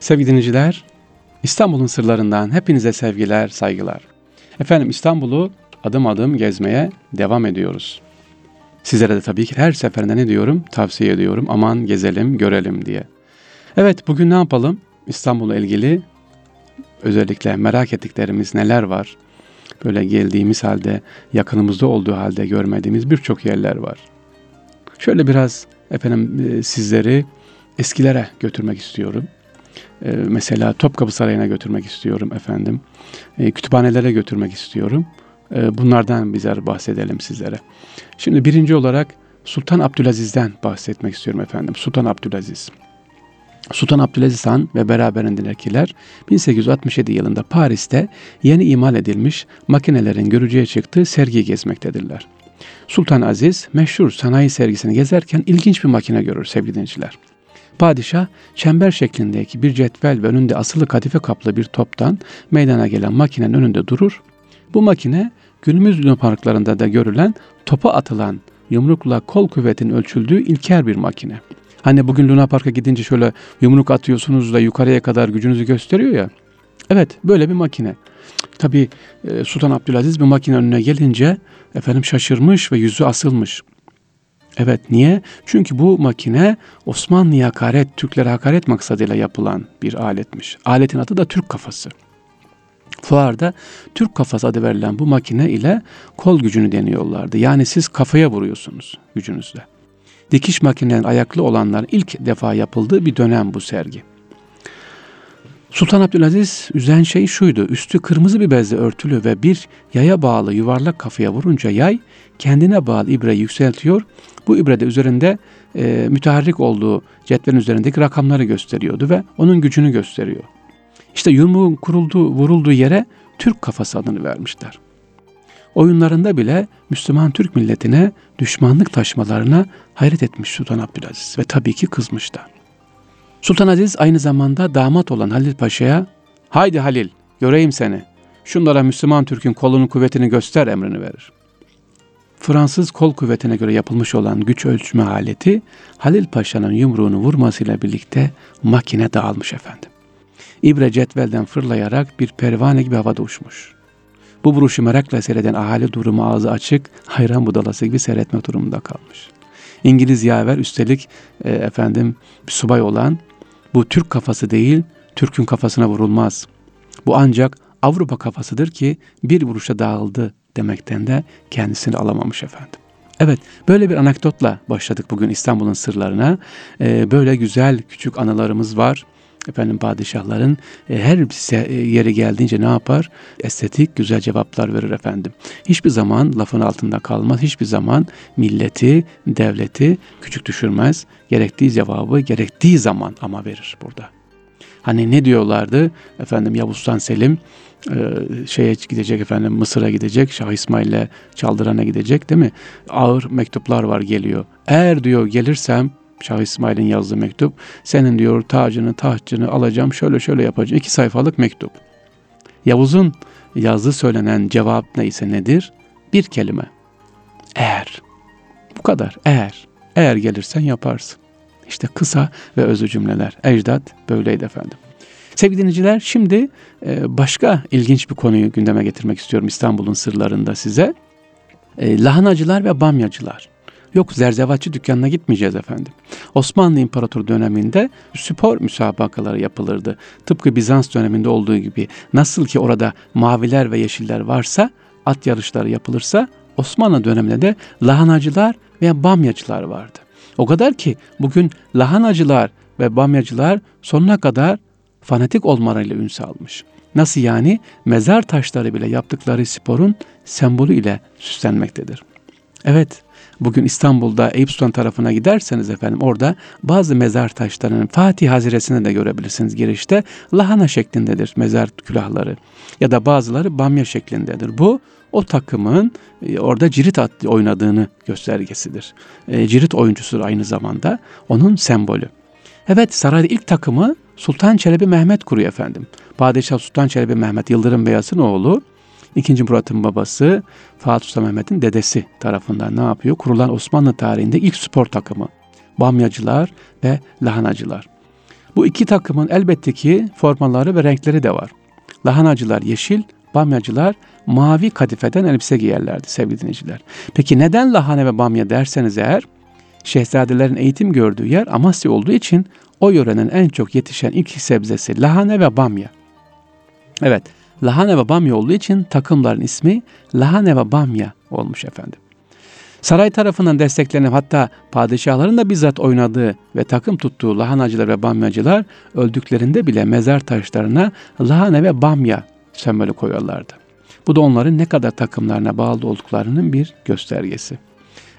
Sevgili dinleyiciler, İstanbul'un sırlarından hepinize sevgiler, saygılar. Efendim İstanbul'u adım adım gezmeye devam ediyoruz. Sizlere de tabii ki her seferinde ne diyorum? Tavsiye ediyorum. Aman gezelim, görelim diye. Evet bugün ne yapalım? İstanbul'la ilgili özellikle merak ettiklerimiz neler var? Böyle geldiğimiz halde, yakınımızda olduğu halde görmediğimiz birçok yerler var. Şöyle biraz efendim e, sizleri eskilere götürmek istiyorum. E, mesela Topkapı Sarayı'na götürmek istiyorum efendim. E, kütüphanelere götürmek istiyorum. Bunlardan bizler bahsedelim sizlere. Şimdi birinci olarak Sultan Abdülaziz'den bahsetmek istiyorum efendim. Sultan Abdülaziz. Sultan Abdülaziz Han ve beraberindekiler 1867 yılında Paris'te yeni imal edilmiş makinelerin görücüye çıktığı sergiyi gezmektedirler. Sultan Aziz meşhur sanayi sergisini gezerken ilginç bir makine görür sevgili dinleyiciler. Padişah çember şeklindeki bir cetvel ve önünde asılı kadife kaplı bir toptan meydana gelen makinenin önünde durur. Bu makine günümüz parklarında da görülen topa atılan yumrukla kol kuvvetinin ölçüldüğü ilker bir makine. Hani bugün Luna Park'a gidince şöyle yumruk atıyorsunuz da yukarıya kadar gücünüzü gösteriyor ya. Evet böyle bir makine. Tabi e, Sultan Abdülaziz bir makine önüne gelince efendim şaşırmış ve yüzü asılmış. Evet niye? Çünkü bu makine Osmanlı'ya hakaret, Türklere hakaret maksadıyla yapılan bir aletmiş. Aletin adı da Türk kafası. Fuarda Türk kafası adı verilen bu makine ile kol gücünü deniyorlardı. Yani siz kafaya vuruyorsunuz gücünüzle. Dikiş makinelerinin ayaklı olanlar ilk defa yapıldığı bir dönem bu sergi. Sultan Abdülaziz üzen şey şuydu. Üstü kırmızı bir bezle örtülü ve bir yaya bağlı yuvarlak kafaya vurunca yay kendine bağlı ibreyi yükseltiyor. Bu ibrede üzerinde e, müteharrik olduğu cetvelin üzerindeki rakamları gösteriyordu ve onun gücünü gösteriyor. İşte yumruğun kurulduğu, vurulduğu yere Türk kafası adını vermişler. Oyunlarında bile Müslüman Türk milletine düşmanlık taşmalarına hayret etmiş Sultan Abdülaziz ve tabii ki kızmış da. Sultan Aziz aynı zamanda damat olan Halil Paşa'ya haydi Halil göreyim seni. Şunlara Müslüman Türk'ün kolunun kuvvetini göster emrini verir. Fransız kol kuvvetine göre yapılmış olan güç ölçme aleti Halil Paşa'nın yumruğunu vurmasıyla birlikte makine dağılmış efendim. İbre cetvelden fırlayarak bir pervane gibi havada uçmuş. Bu vuruşu merakla seyreden ahali durumu ağzı açık, hayran budalası gibi seyretme durumunda kalmış. İngiliz yaver üstelik e, efendim subay olan bu Türk kafası değil, Türk'ün kafasına vurulmaz. Bu ancak Avrupa kafasıdır ki bir vuruşa dağıldı demekten de kendisini alamamış efendim. Evet böyle bir anekdotla başladık bugün İstanbul'un sırlarına. Ee, böyle güzel küçük anılarımız var efendim padişahların e, her e, yeri geldiğince ne yapar? Estetik güzel cevaplar verir efendim. Hiçbir zaman lafın altında kalmaz. Hiçbir zaman milleti, devleti küçük düşürmez. Gerektiği cevabı gerektiği zaman ama verir burada. Hani ne diyorlardı? Efendim Yavuz Sultan Selim e, şeye gidecek efendim Mısır'a gidecek. Şah İsmail'le Çaldıran'a gidecek değil mi? Ağır mektuplar var geliyor. Eğer diyor gelirsem Şah İsmail'in yazdığı mektup. Senin diyor tacını, tahtçını alacağım, şöyle şöyle yapacağım. İki sayfalık mektup. Yavuz'un yazdığı söylenen cevap neyse nedir? Bir kelime. Eğer. Bu kadar. Eğer. Eğer gelirsen yaparsın. İşte kısa ve özlü cümleler. Ecdat böyleydi efendim. Sevgili dinleyiciler şimdi e, başka ilginç bir konuyu gündeme getirmek istiyorum İstanbul'un sırlarında size. E, lahanacılar ve bamyacılar. Yok zerzevatçı dükkanına gitmeyeceğiz efendim. Osmanlı İmparator döneminde spor müsabakaları yapılırdı. Tıpkı Bizans döneminde olduğu gibi nasıl ki orada maviler ve yeşiller varsa at yarışları yapılırsa Osmanlı döneminde de lahanacılar ve bamyacılar vardı. O kadar ki bugün lahanacılar ve bamyacılar sonuna kadar fanatik olmalarıyla ün salmış. Nasıl yani? Mezar taşları bile yaptıkları sporun sembolü ile süslenmektedir. Evet, Bugün İstanbul'da Eyüp Sultan tarafına giderseniz efendim orada bazı mezar taşlarının Fatih Haziresi'ne de görebilirsiniz girişte. Lahana şeklindedir mezar külahları ya da bazıları bamya şeklindedir. Bu o takımın e, orada cirit oynadığını göstergesidir. E, cirit oyuncusudur aynı zamanda. Onun sembolü. Evet sarayda ilk takımı Sultan Çelebi Mehmet kuruyor efendim. Padişah Sultan Çelebi Mehmet Yıldırım Beyazıt'ın oğlu. İkinci Murat'ın babası Fatih Sultan Mehmet'in dedesi tarafından ne yapıyor? Kurulan Osmanlı tarihinde ilk spor takımı. Bamyacılar ve lahanacılar. Bu iki takımın elbette ki formaları ve renkleri de var. Lahanacılar yeşil, bamyacılar mavi kadifeden elbise giyerlerdi sevgili dinleyiciler. Peki neden lahana ve bamya derseniz eğer, şehzadelerin eğitim gördüğü yer Amasya olduğu için o yörenin en çok yetişen ilk sebzesi lahana ve bamya. Evet, lahana ve bamya olduğu için takımların ismi lahana ve bamya olmuş efendim. Saray tarafından desteklenip hatta padişahların da bizzat oynadığı ve takım tuttuğu lahanacılar ve bamyacılar öldüklerinde bile mezar taşlarına lahana ve bamya sembolü koyuyorlardı. Bu da onların ne kadar takımlarına bağlı olduklarının bir göstergesi.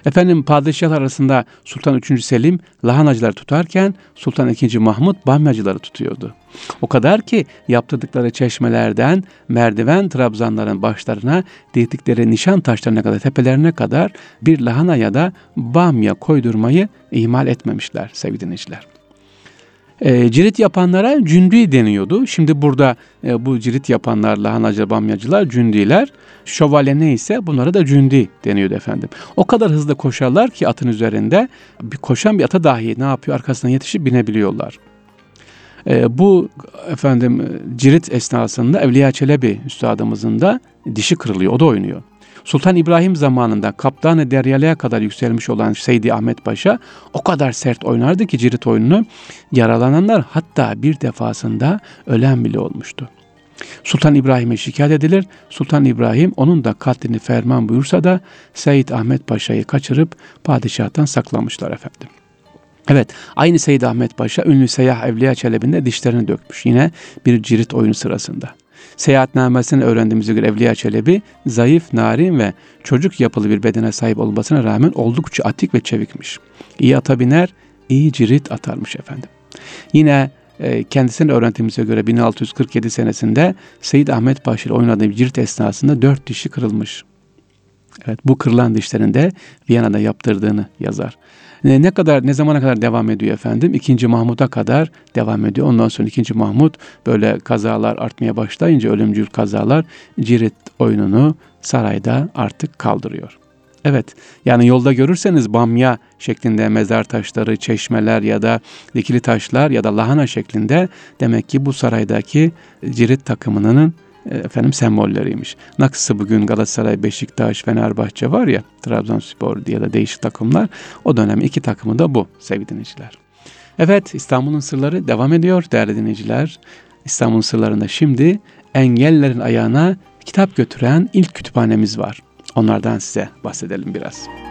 Efendim padişahlar arasında Sultan 3. Selim lahanacıları tutarken Sultan 2. Mahmut bamyacıları tutuyordu. O kadar ki yaptırdıkları çeşmelerden merdiven trabzanların başlarına diktikleri nişan taşlarına kadar tepelerine kadar bir lahana ya da bamya koydurmayı ihmal etmemişler sevgili dinleyiciler. E, cirit yapanlara cündü deniyordu. Şimdi burada e, bu cirit yapanlar, lahanacı, bamyacılar cündiler. Şövalye neyse bunlara da cündi deniyordu efendim. O kadar hızlı koşarlar ki atın üzerinde bir koşan bir ata dahi ne yapıyor arkasından yetişip binebiliyorlar. E, bu efendim cirit esnasında Evliya Çelebi üstadımızın da dişi kırılıyor. O da oynuyor. Sultan İbrahim zamanında Kaptanı Deryalı'ya kadar yükselmiş olan Seydi Ahmet Paşa o kadar sert oynardı ki cirit oyununu yaralananlar hatta bir defasında ölen bile olmuştu. Sultan İbrahim'e şikayet edilir. Sultan İbrahim onun da katlini ferman buyursa da Seyyid Ahmet Paşa'yı kaçırıp padişahtan saklamışlar efendim. Evet, aynı Seyyid Ahmet Paşa ünlü Seyyah Evliya Çelebi'nde dişlerini dökmüş yine bir cirit oyunu sırasında. Seyahatnamesinden öğrendiğimize göre Evliya Çelebi zayıf, narin ve çocuk yapılı bir bedene sahip olmasına rağmen oldukça atik ve çevikmiş. İyi ata biner, iyi cirit atarmış efendim. Yine e, kendisine öğrendiğimize göre 1647 senesinde Seyyid Ahmet Paşa ile oynadığı cirit esnasında dört dişi kırılmış. Evet bu kırılan dişlerin de Viyana'da yaptırdığını yazar. Ne, ne kadar ne zamana kadar devam ediyor efendim? İkinci Mahmut'a kadar devam ediyor. Ondan sonra ikinci Mahmut böyle kazalar artmaya başlayınca ölümcül kazalar cirit oyununu sarayda artık kaldırıyor. Evet yani yolda görürseniz bamya şeklinde mezar taşları, çeşmeler ya da dikili taşlar ya da lahana şeklinde demek ki bu saraydaki cirit takımının efendim sembolleriymiş. Naksı bugün Galatasaray, Beşiktaş, Fenerbahçe var ya Trabzonspor diye de değişik takımlar. O dönem iki takımı da bu sevgili dinleyiciler. Evet İstanbul'un sırları devam ediyor değerli dinleyiciler. İstanbul'un sırlarında şimdi engellerin ayağına kitap götüren ilk kütüphanemiz var. Onlardan size bahsedelim biraz.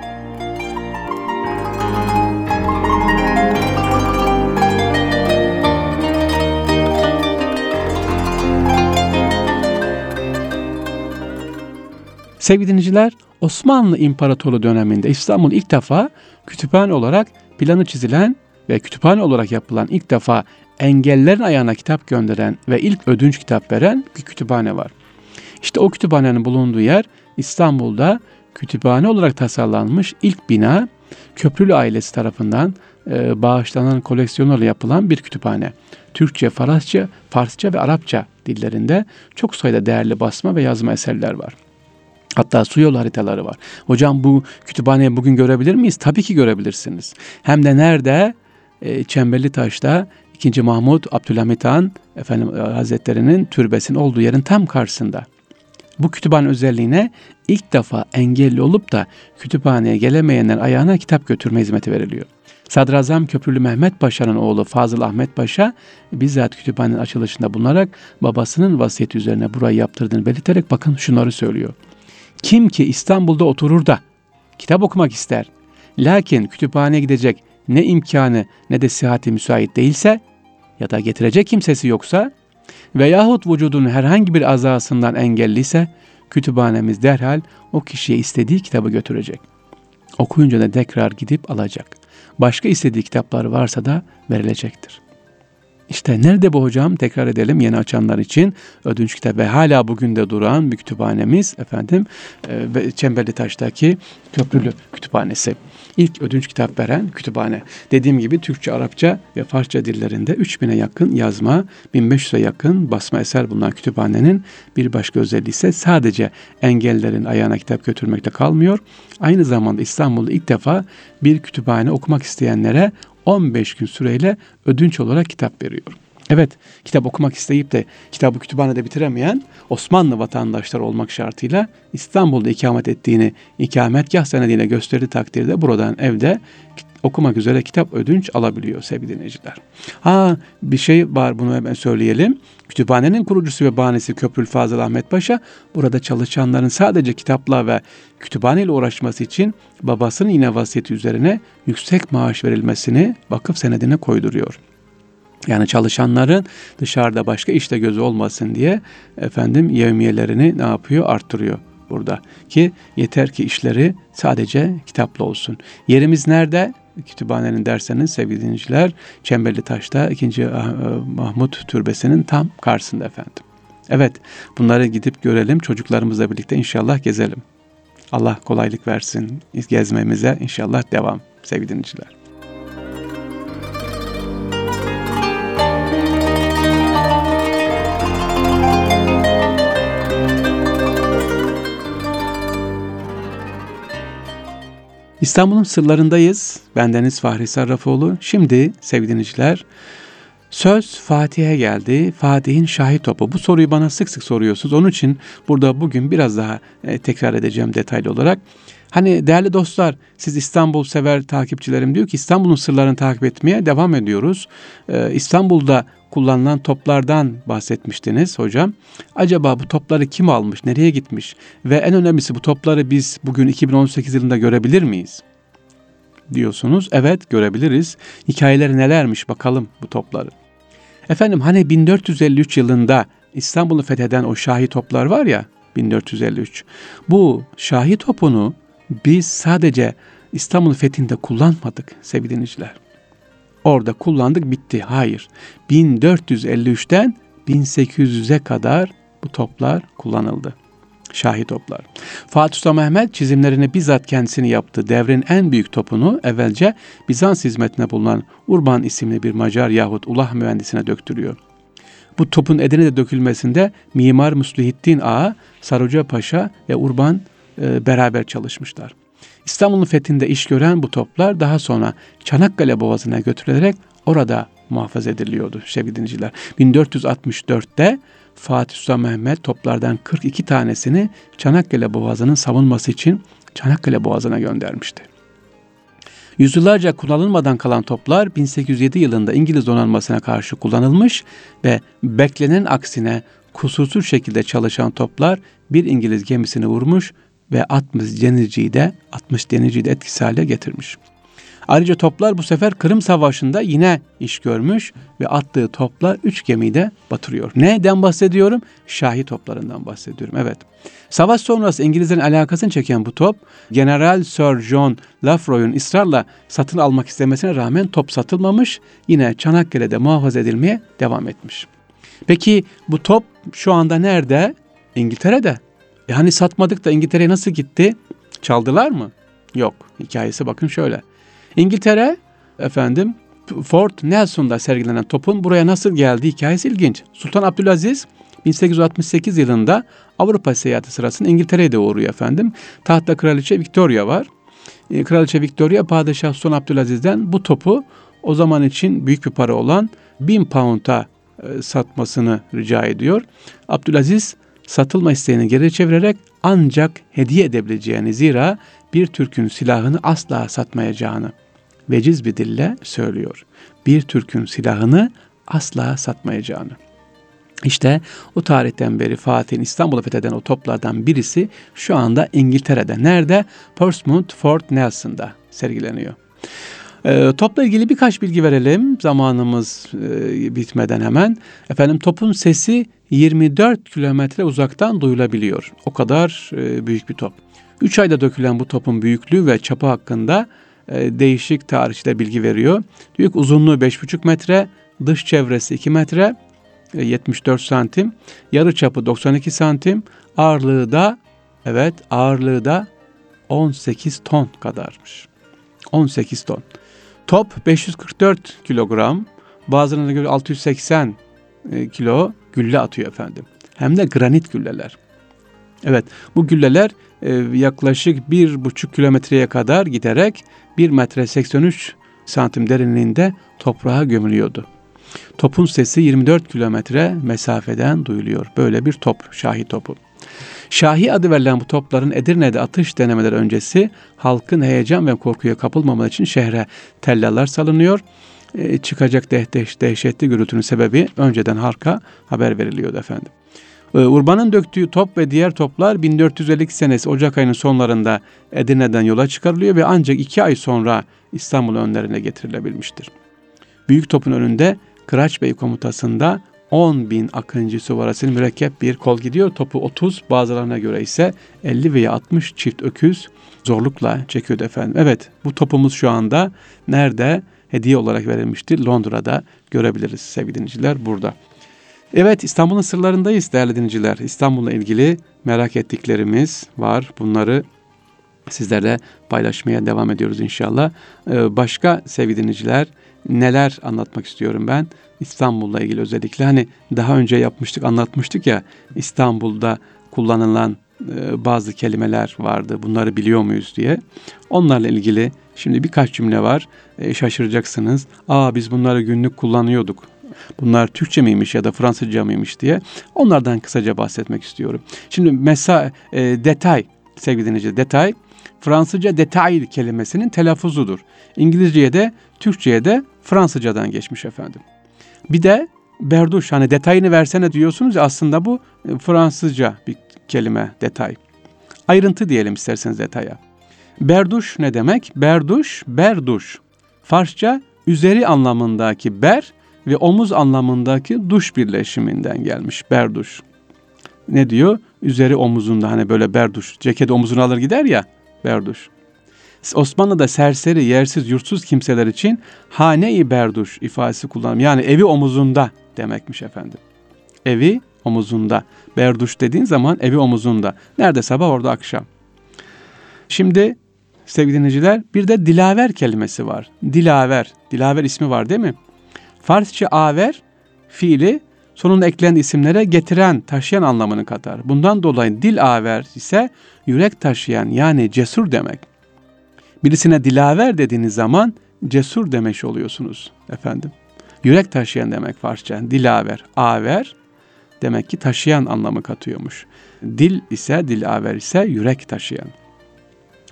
Sevgili dinleyiciler, Osmanlı İmparatorluğu döneminde İstanbul ilk defa kütüphane olarak planı çizilen ve kütüphane olarak yapılan ilk defa engellerin ayağına kitap gönderen ve ilk ödünç kitap veren bir kütüphane var. İşte o kütüphanenin bulunduğu yer İstanbul'da kütüphane olarak tasarlanmış ilk bina Köprülü ailesi tarafından e, bağışlanan koleksiyonlarla yapılan bir kütüphane. Türkçe, Farsça, Farsça ve Arapça dillerinde çok sayıda değerli basma ve yazma eserler var. Hatta su yolu haritaları var. Hocam bu kütüphaneyi bugün görebilir miyiz? Tabii ki görebilirsiniz. Hem de nerede? E, Çemberli Taş'ta 2. Mahmut Abdülhamit Han efendim e, Hazretleri'nin türbesinin olduğu yerin tam karşısında. Bu kütüphane özelliğine ilk defa engelli olup da kütüphaneye gelemeyenler ayağına kitap götürme hizmeti veriliyor. Sadrazam Köprülü Mehmet Paşa'nın oğlu Fazıl Ahmet Paşa bizzat kütüphanenin açılışında bulunarak babasının vasiyeti üzerine burayı yaptırdığını belirterek bakın şunları söylüyor. Kim ki İstanbul'da oturur da kitap okumak ister, lakin kütüphaneye gidecek ne imkanı ne de sıhhati müsait değilse ya da getirecek kimsesi yoksa veyahut vücudun herhangi bir azasından engelliyse kütüphanemiz derhal o kişiye istediği kitabı götürecek. Okuyunca da tekrar gidip alacak. Başka istediği kitaplar varsa da verilecektir. İşte nerede bu hocam? Tekrar edelim yeni açanlar için. Ödünç kitap ve hala bugün de duran bir kütüphanemiz efendim e, Çemberli Taş'taki Köprülü Kütüphanesi. İlk ödünç kitap veren kütüphane. Dediğim gibi Türkçe, Arapça ve Farsça dillerinde 3000'e yakın yazma, 1500'e yakın basma eser bulunan kütüphanenin bir başka özelliği ise sadece engellerin ayağına kitap götürmekte kalmıyor. Aynı zamanda İstanbul'da ilk defa bir kütüphane okumak isteyenlere 15 gün süreyle ödünç olarak kitap veriyor. Evet, kitap okumak isteyip de kitabı kütüphanede bitiremeyen Osmanlı vatandaşları olmak şartıyla İstanbul'da ikamet ettiğini ikametgah senediyle gösterdiği takdirde buradan evde okumak üzere kitap ödünç alabiliyor sevgili dinleyiciler. Ha bir şey var bunu hemen söyleyelim. Kütüphanenin kurucusu ve bahanesi Köprül Fazıl Ahmet Paşa burada çalışanların sadece kitapla ve kütüphaneyle uğraşması için babasının yine vasiyeti üzerine yüksek maaş verilmesini vakıf senedine koyduruyor. Yani çalışanların dışarıda başka işte gözü olmasın diye efendim yevmiyelerini ne yapıyor? Arttırıyor burada. Ki yeter ki işleri sadece kitaplı olsun. Yerimiz nerede? Kütüphanenin derseniz sevgili dinleyiciler Çemberli Taş'ta 2. Ah, e, Mahmut Türbesi'nin tam karşısında efendim. Evet bunları gidip görelim çocuklarımızla birlikte inşallah gezelim. Allah kolaylık versin gezmemize inşallah devam sevgili dinleyiciler. İstanbul'un sırlarındayız. Bendeniz Fahri Sarrafoğlu. Şimdi sevgili dinleyiciler söz Fatih'e geldi. Fatih'in şahit topu. Bu soruyu bana sık sık soruyorsunuz. Onun için burada bugün biraz daha e, tekrar edeceğim detaylı olarak. Hani değerli dostlar siz İstanbul sever takipçilerim diyor ki İstanbul'un sırlarını takip etmeye devam ediyoruz. Ee, İstanbul'da kullanılan toplardan bahsetmiştiniz hocam. Acaba bu topları kim almış, nereye gitmiş ve en önemlisi bu topları biz bugün 2018 yılında görebilir miyiz? diyorsunuz. Evet görebiliriz. Hikayeleri nelermiş bakalım bu topları. Efendim hani 1453 yılında İstanbul'u fetheden o Şahi toplar var ya 1453. Bu Şahi topunu biz sadece İstanbul fethinde kullanmadık sevgili dinleyiciler. Orada kullandık bitti. Hayır. 1453'ten 1800'e kadar bu toplar kullanıldı. Şahi toplar. Fatih Sultan Mehmet çizimlerini bizzat kendisini yaptı. Devrin en büyük topunu evvelce Bizans hizmetine bulunan Urban isimli bir Macar yahut ulah mühendisine döktürüyor. Bu topun Edirne'de dökülmesinde Mimar Muslihiddin Ağa, Saruca Paşa ve Urban e, beraber çalışmışlar. İstanbul'un fethinde iş gören bu toplar daha sonra Çanakkale Boğazı'na götürülerek orada muhafaza ediliyordu sevgili dinleyiciler. 1464'te Fatih Sultan Mehmet toplardan 42 tanesini Çanakkale Boğazı'nın savunması için Çanakkale Boğazı'na göndermişti. Yüzyıllarca kullanılmadan kalan toplar 1807 yılında İngiliz donanmasına karşı kullanılmış ve beklenen aksine kusursuz şekilde çalışan toplar bir İngiliz gemisini vurmuş ve 60 denizciyi de 60 denizciyi de etkisiz hale getirmiş. Ayrıca toplar bu sefer Kırım Savaşı'nda yine iş görmüş ve attığı toplar üç gemiyi de batırıyor. Neden bahsediyorum? Şahi toplarından bahsediyorum. Evet. Savaş sonrası İngilizlerin alakasını çeken bu top, General Sir John Lafroy'un ısrarla satın almak istemesine rağmen top satılmamış, yine Çanakkale'de muhafaza edilmeye devam etmiş. Peki bu top şu anda nerede? İngiltere'de. E hani satmadık da İngiltere'ye nasıl gitti? Çaldılar mı? Yok. Hikayesi bakın şöyle. İngiltere efendim Fort Nelson'da sergilenen topun buraya nasıl geldiği hikayesi ilginç. Sultan Abdülaziz 1868 yılında Avrupa seyahati sırasında İngiltere'ye de uğruyor efendim. Tahtta Kraliçe Victoria var. E, Kraliçe Victoria Padişah Sultan Abdülaziz'den bu topu o zaman için büyük bir para olan 1000 pound'a e, satmasını rica ediyor. Abdülaziz satılma isteğini geri çevirerek ancak hediye edebileceğini zira bir Türk'ün silahını asla satmayacağını veciz bir dille söylüyor. Bir Türk'ün silahını asla satmayacağını. İşte o tarihten beri Fatih'in İstanbul'u fetheden o toplardan birisi şu anda İngiltere'de. Nerede? Portsmouth Fort Nelson'da sergileniyor. E, topla ilgili birkaç bilgi verelim zamanımız e, bitmeden hemen. Efendim topun sesi 24 kilometre uzaktan duyulabiliyor. O kadar e, büyük bir top. 3 ayda dökülen bu topun büyüklüğü ve çapı hakkında e, değişik tarihçiler bilgi veriyor. Ki uzunluğu 5,5 metre, dış çevresi 2 metre, e, 74 santim, yarı çapı 92 santim, ağırlığı da evet ağırlığı da 18 ton kadarmış. 18 ton. Top 544 kilogram, bazılarına göre 680 e, kilo gülle atıyor efendim. Hem de granit gülleler. Evet bu gülleler e, yaklaşık bir buçuk kilometreye kadar giderek 1 metre 83 santim derinliğinde toprağa gömülüyordu. Topun sesi 24 kilometre mesafeden duyuluyor. Böyle bir top, Şahi topu. Şahi adı verilen bu topların Edirne'de atış denemeleri öncesi halkın heyecan ve korkuya kapılmaması için şehre tellalar salınıyor. E, çıkacak dehdeş, dehşetli gürültünün sebebi önceden halka haber veriliyordu efendim. E, Urban'ın döktüğü top ve diğer toplar 1452 senesi Ocak ayının sonlarında Edirne'den yola çıkarılıyor ve ancak iki ay sonra İstanbul önlerine getirilebilmiştir. Büyük topun önünde Kıraç Bey komutasında 10 bin akıncı suvarasının mürekkep bir kol gidiyor. Topu 30 bazılarına göre ise 50 veya 60 çift öküz zorlukla çekiyordu efendim. Evet bu topumuz şu anda nerede? Hediye olarak verilmiştir. Londra'da görebiliriz sevgili dinleyiciler burada. Evet İstanbul'un sırlarındayız değerli dinleyiciler. İstanbul'la ilgili merak ettiklerimiz var. Bunları sizlerle paylaşmaya devam ediyoruz inşallah. Ee, başka sevgili dinleyiciler neler anlatmak istiyorum ben? İstanbul'la ilgili özellikle hani daha önce yapmıştık anlatmıştık ya İstanbul'da kullanılan e, bazı kelimeler vardı bunları biliyor muyuz diye. Onlarla ilgili şimdi birkaç cümle var e, şaşıracaksınız. Aa biz bunları günlük kullanıyorduk. Bunlar Türkçe miymiş ya da Fransızca mıymış diye onlardan kısaca bahsetmek istiyorum. Şimdi mesela e, detay sevgili dinleyici detay Fransızca detay kelimesinin telaffuzudur. İngilizceye de Türkçe'ye de Fransızcadan geçmiş efendim. Bir de berduş hani detayını versene diyorsunuz ya aslında bu e, Fransızca bir kelime detay. Ayrıntı diyelim isterseniz detaya. Berduş ne demek? Berduş, berduş. Farsça üzeri anlamındaki ber ve omuz anlamındaki duş birleşiminden gelmiş berduş. Ne diyor? Üzeri omuzunda hani böyle berduş. Ceketi omuzuna alır gider ya berduş. Osmanlı'da serseri, yersiz, yurtsuz kimseler için hane-i berduş ifadesi kullanılır. Yani evi omuzunda demekmiş efendim. Evi omuzunda. Berduş dediğin zaman evi omuzunda. Nerede sabah orada akşam. Şimdi sevgili dinleyiciler bir de dilaver kelimesi var. Dilaver. Dilaver ismi var değil mi? Farsça aver fiili sonunda eklenen isimlere getiren, taşıyan anlamını katar. Bundan dolayı dil aver ise yürek taşıyan yani cesur demek. Birisine dilaver dediğiniz zaman cesur demiş oluyorsunuz efendim. Yürek taşıyan demek Farsça. Dilaver, aver demek ki taşıyan anlamı katıyormuş. Dil ise, dilaver ise yürek taşıyan.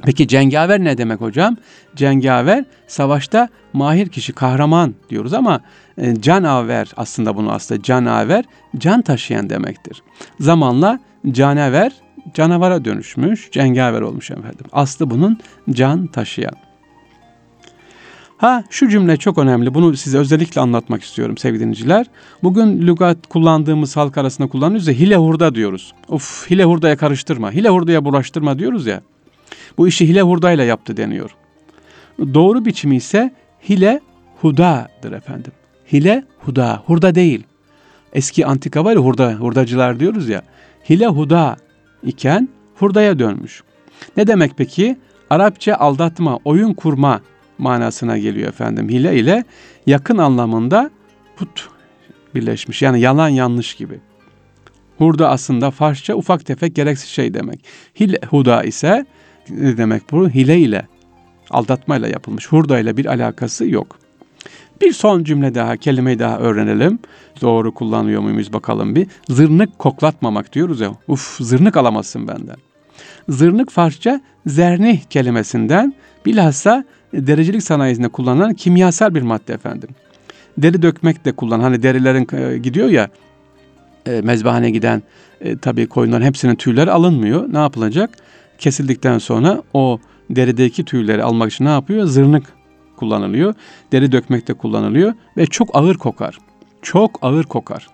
Peki cengaver ne demek hocam? Cengaver savaşta mahir kişi, kahraman diyoruz ama e, canaver aslında bunu aslında canaver can taşıyan demektir. Zamanla canaver canavara dönüşmüş, cengaver olmuş efendim. Aslı bunun can taşıyan. Ha şu cümle çok önemli. Bunu size özellikle anlatmak istiyorum sevgili dinleyiciler. Bugün lügat kullandığımız halk arasında kullanıyoruz ya hile hurda diyoruz. Of hile hurdaya karıştırma, hile hurdaya bulaştırma diyoruz ya. Bu işi hile hurdayla yaptı deniyor. Doğru biçimi ise hile hudadır efendim. Hile huda, hurda değil. Eski antika var ya hurda, hurdacılar diyoruz ya. Hile huda iken hurdaya dönmüş. Ne demek peki? Arapça aldatma, oyun kurma manasına geliyor efendim. Hile ile yakın anlamında put birleşmiş. Yani yalan yanlış gibi. Hurda aslında Farsça ufak tefek gereksiz şey demek. Hile huda ise ne demek bu? Hile ile, aldatmayla yapılmış. Hurda ile bir alakası yok. Bir son cümle daha, kelimeyi daha öğrenelim. Doğru kullanıyor muyuz bakalım bir. Zırnık koklatmamak diyoruz ya. Uf zırnık alamazsın benden. Zırnık Farsça zernih kelimesinden bilhassa dericilik sanayisinde kullanılan kimyasal bir madde efendim. Deri dökmek de kullan. Hani derilerin e, gidiyor ya e, mezbahane giden e, tabii koyunların hepsinin tüyleri alınmıyor. Ne yapılacak? Kesildikten sonra o derideki tüyleri almak için ne yapıyor? Zırnık kullanılıyor. Deri dökmekte kullanılıyor ve çok ağır kokar. Çok ağır kokar.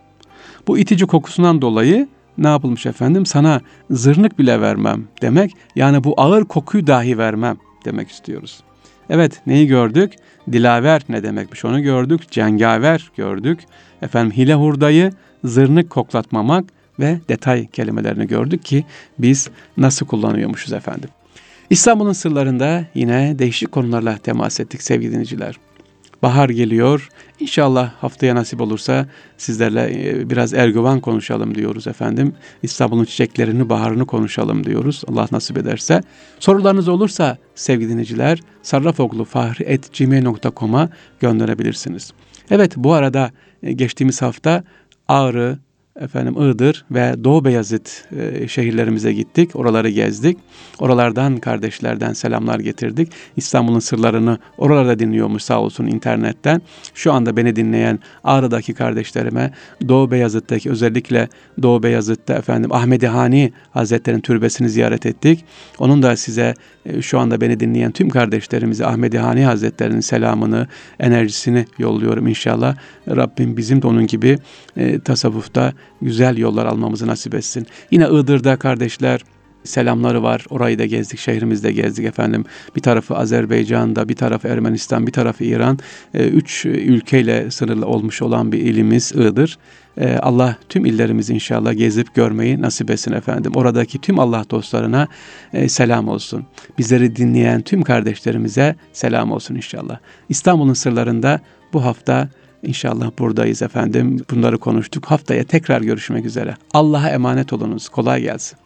Bu itici kokusundan dolayı ne yapılmış efendim? Sana zırnık bile vermem demek. Yani bu ağır kokuyu dahi vermem demek istiyoruz. Evet neyi gördük? Dilaver ne demekmiş onu gördük. Cengaver gördük. Efendim hile hurdayı zırnık koklatmamak ve detay kelimelerini gördük ki biz nasıl kullanıyormuşuz efendim. İstanbul'un sırlarında yine değişik konularla temas ettik sevgili dinleyiciler. Bahar geliyor. İnşallah haftaya nasip olursa sizlerle e, biraz Erguvan konuşalım diyoruz efendim. İstanbul'un çiçeklerini, baharını konuşalım diyoruz. Allah nasip ederse. Sorularınız olursa sevgili dinleyiciler sarrafoglu.fahri.gmail.com'a gönderebilirsiniz. Evet bu arada e, geçtiğimiz hafta Ağrı, efendim Iğdır ve Doğu Beyazıt e, şehirlerimize gittik. Oraları gezdik. Oralardan kardeşlerden selamlar getirdik. İstanbul'un sırlarını oralarda dinliyormuş sağ olsun internetten. Şu anda beni dinleyen Ağrı'daki kardeşlerime Doğu Beyazıt'taki özellikle Doğu Beyazıt'ta efendim Ahmedi Hani Hazretleri'nin türbesini ziyaret ettik. Onun da size e, şu anda beni dinleyen tüm kardeşlerimize Ahmedi Hani Hazretleri'nin selamını, enerjisini yolluyorum inşallah. Rabbim bizim de onun gibi e, tasavvufta güzel yollar almamızı nasip etsin. Yine Iğdır'da kardeşler selamları var. Orayı da gezdik, şehrimizde gezdik efendim. Bir tarafı Azerbaycan'da, bir tarafı Ermenistan, bir tarafı İran. E, üç ülkeyle sınırlı olmuş olan bir ilimiz Iğdır. E, Allah tüm illerimizi inşallah gezip görmeyi nasip etsin efendim. Oradaki tüm Allah dostlarına e, selam olsun. Bizleri dinleyen tüm kardeşlerimize selam olsun inşallah. İstanbul'un sırlarında bu hafta İnşallah buradayız efendim. Bunları konuştuk. Haftaya tekrar görüşmek üzere. Allah'a emanet olunuz. Kolay gelsin.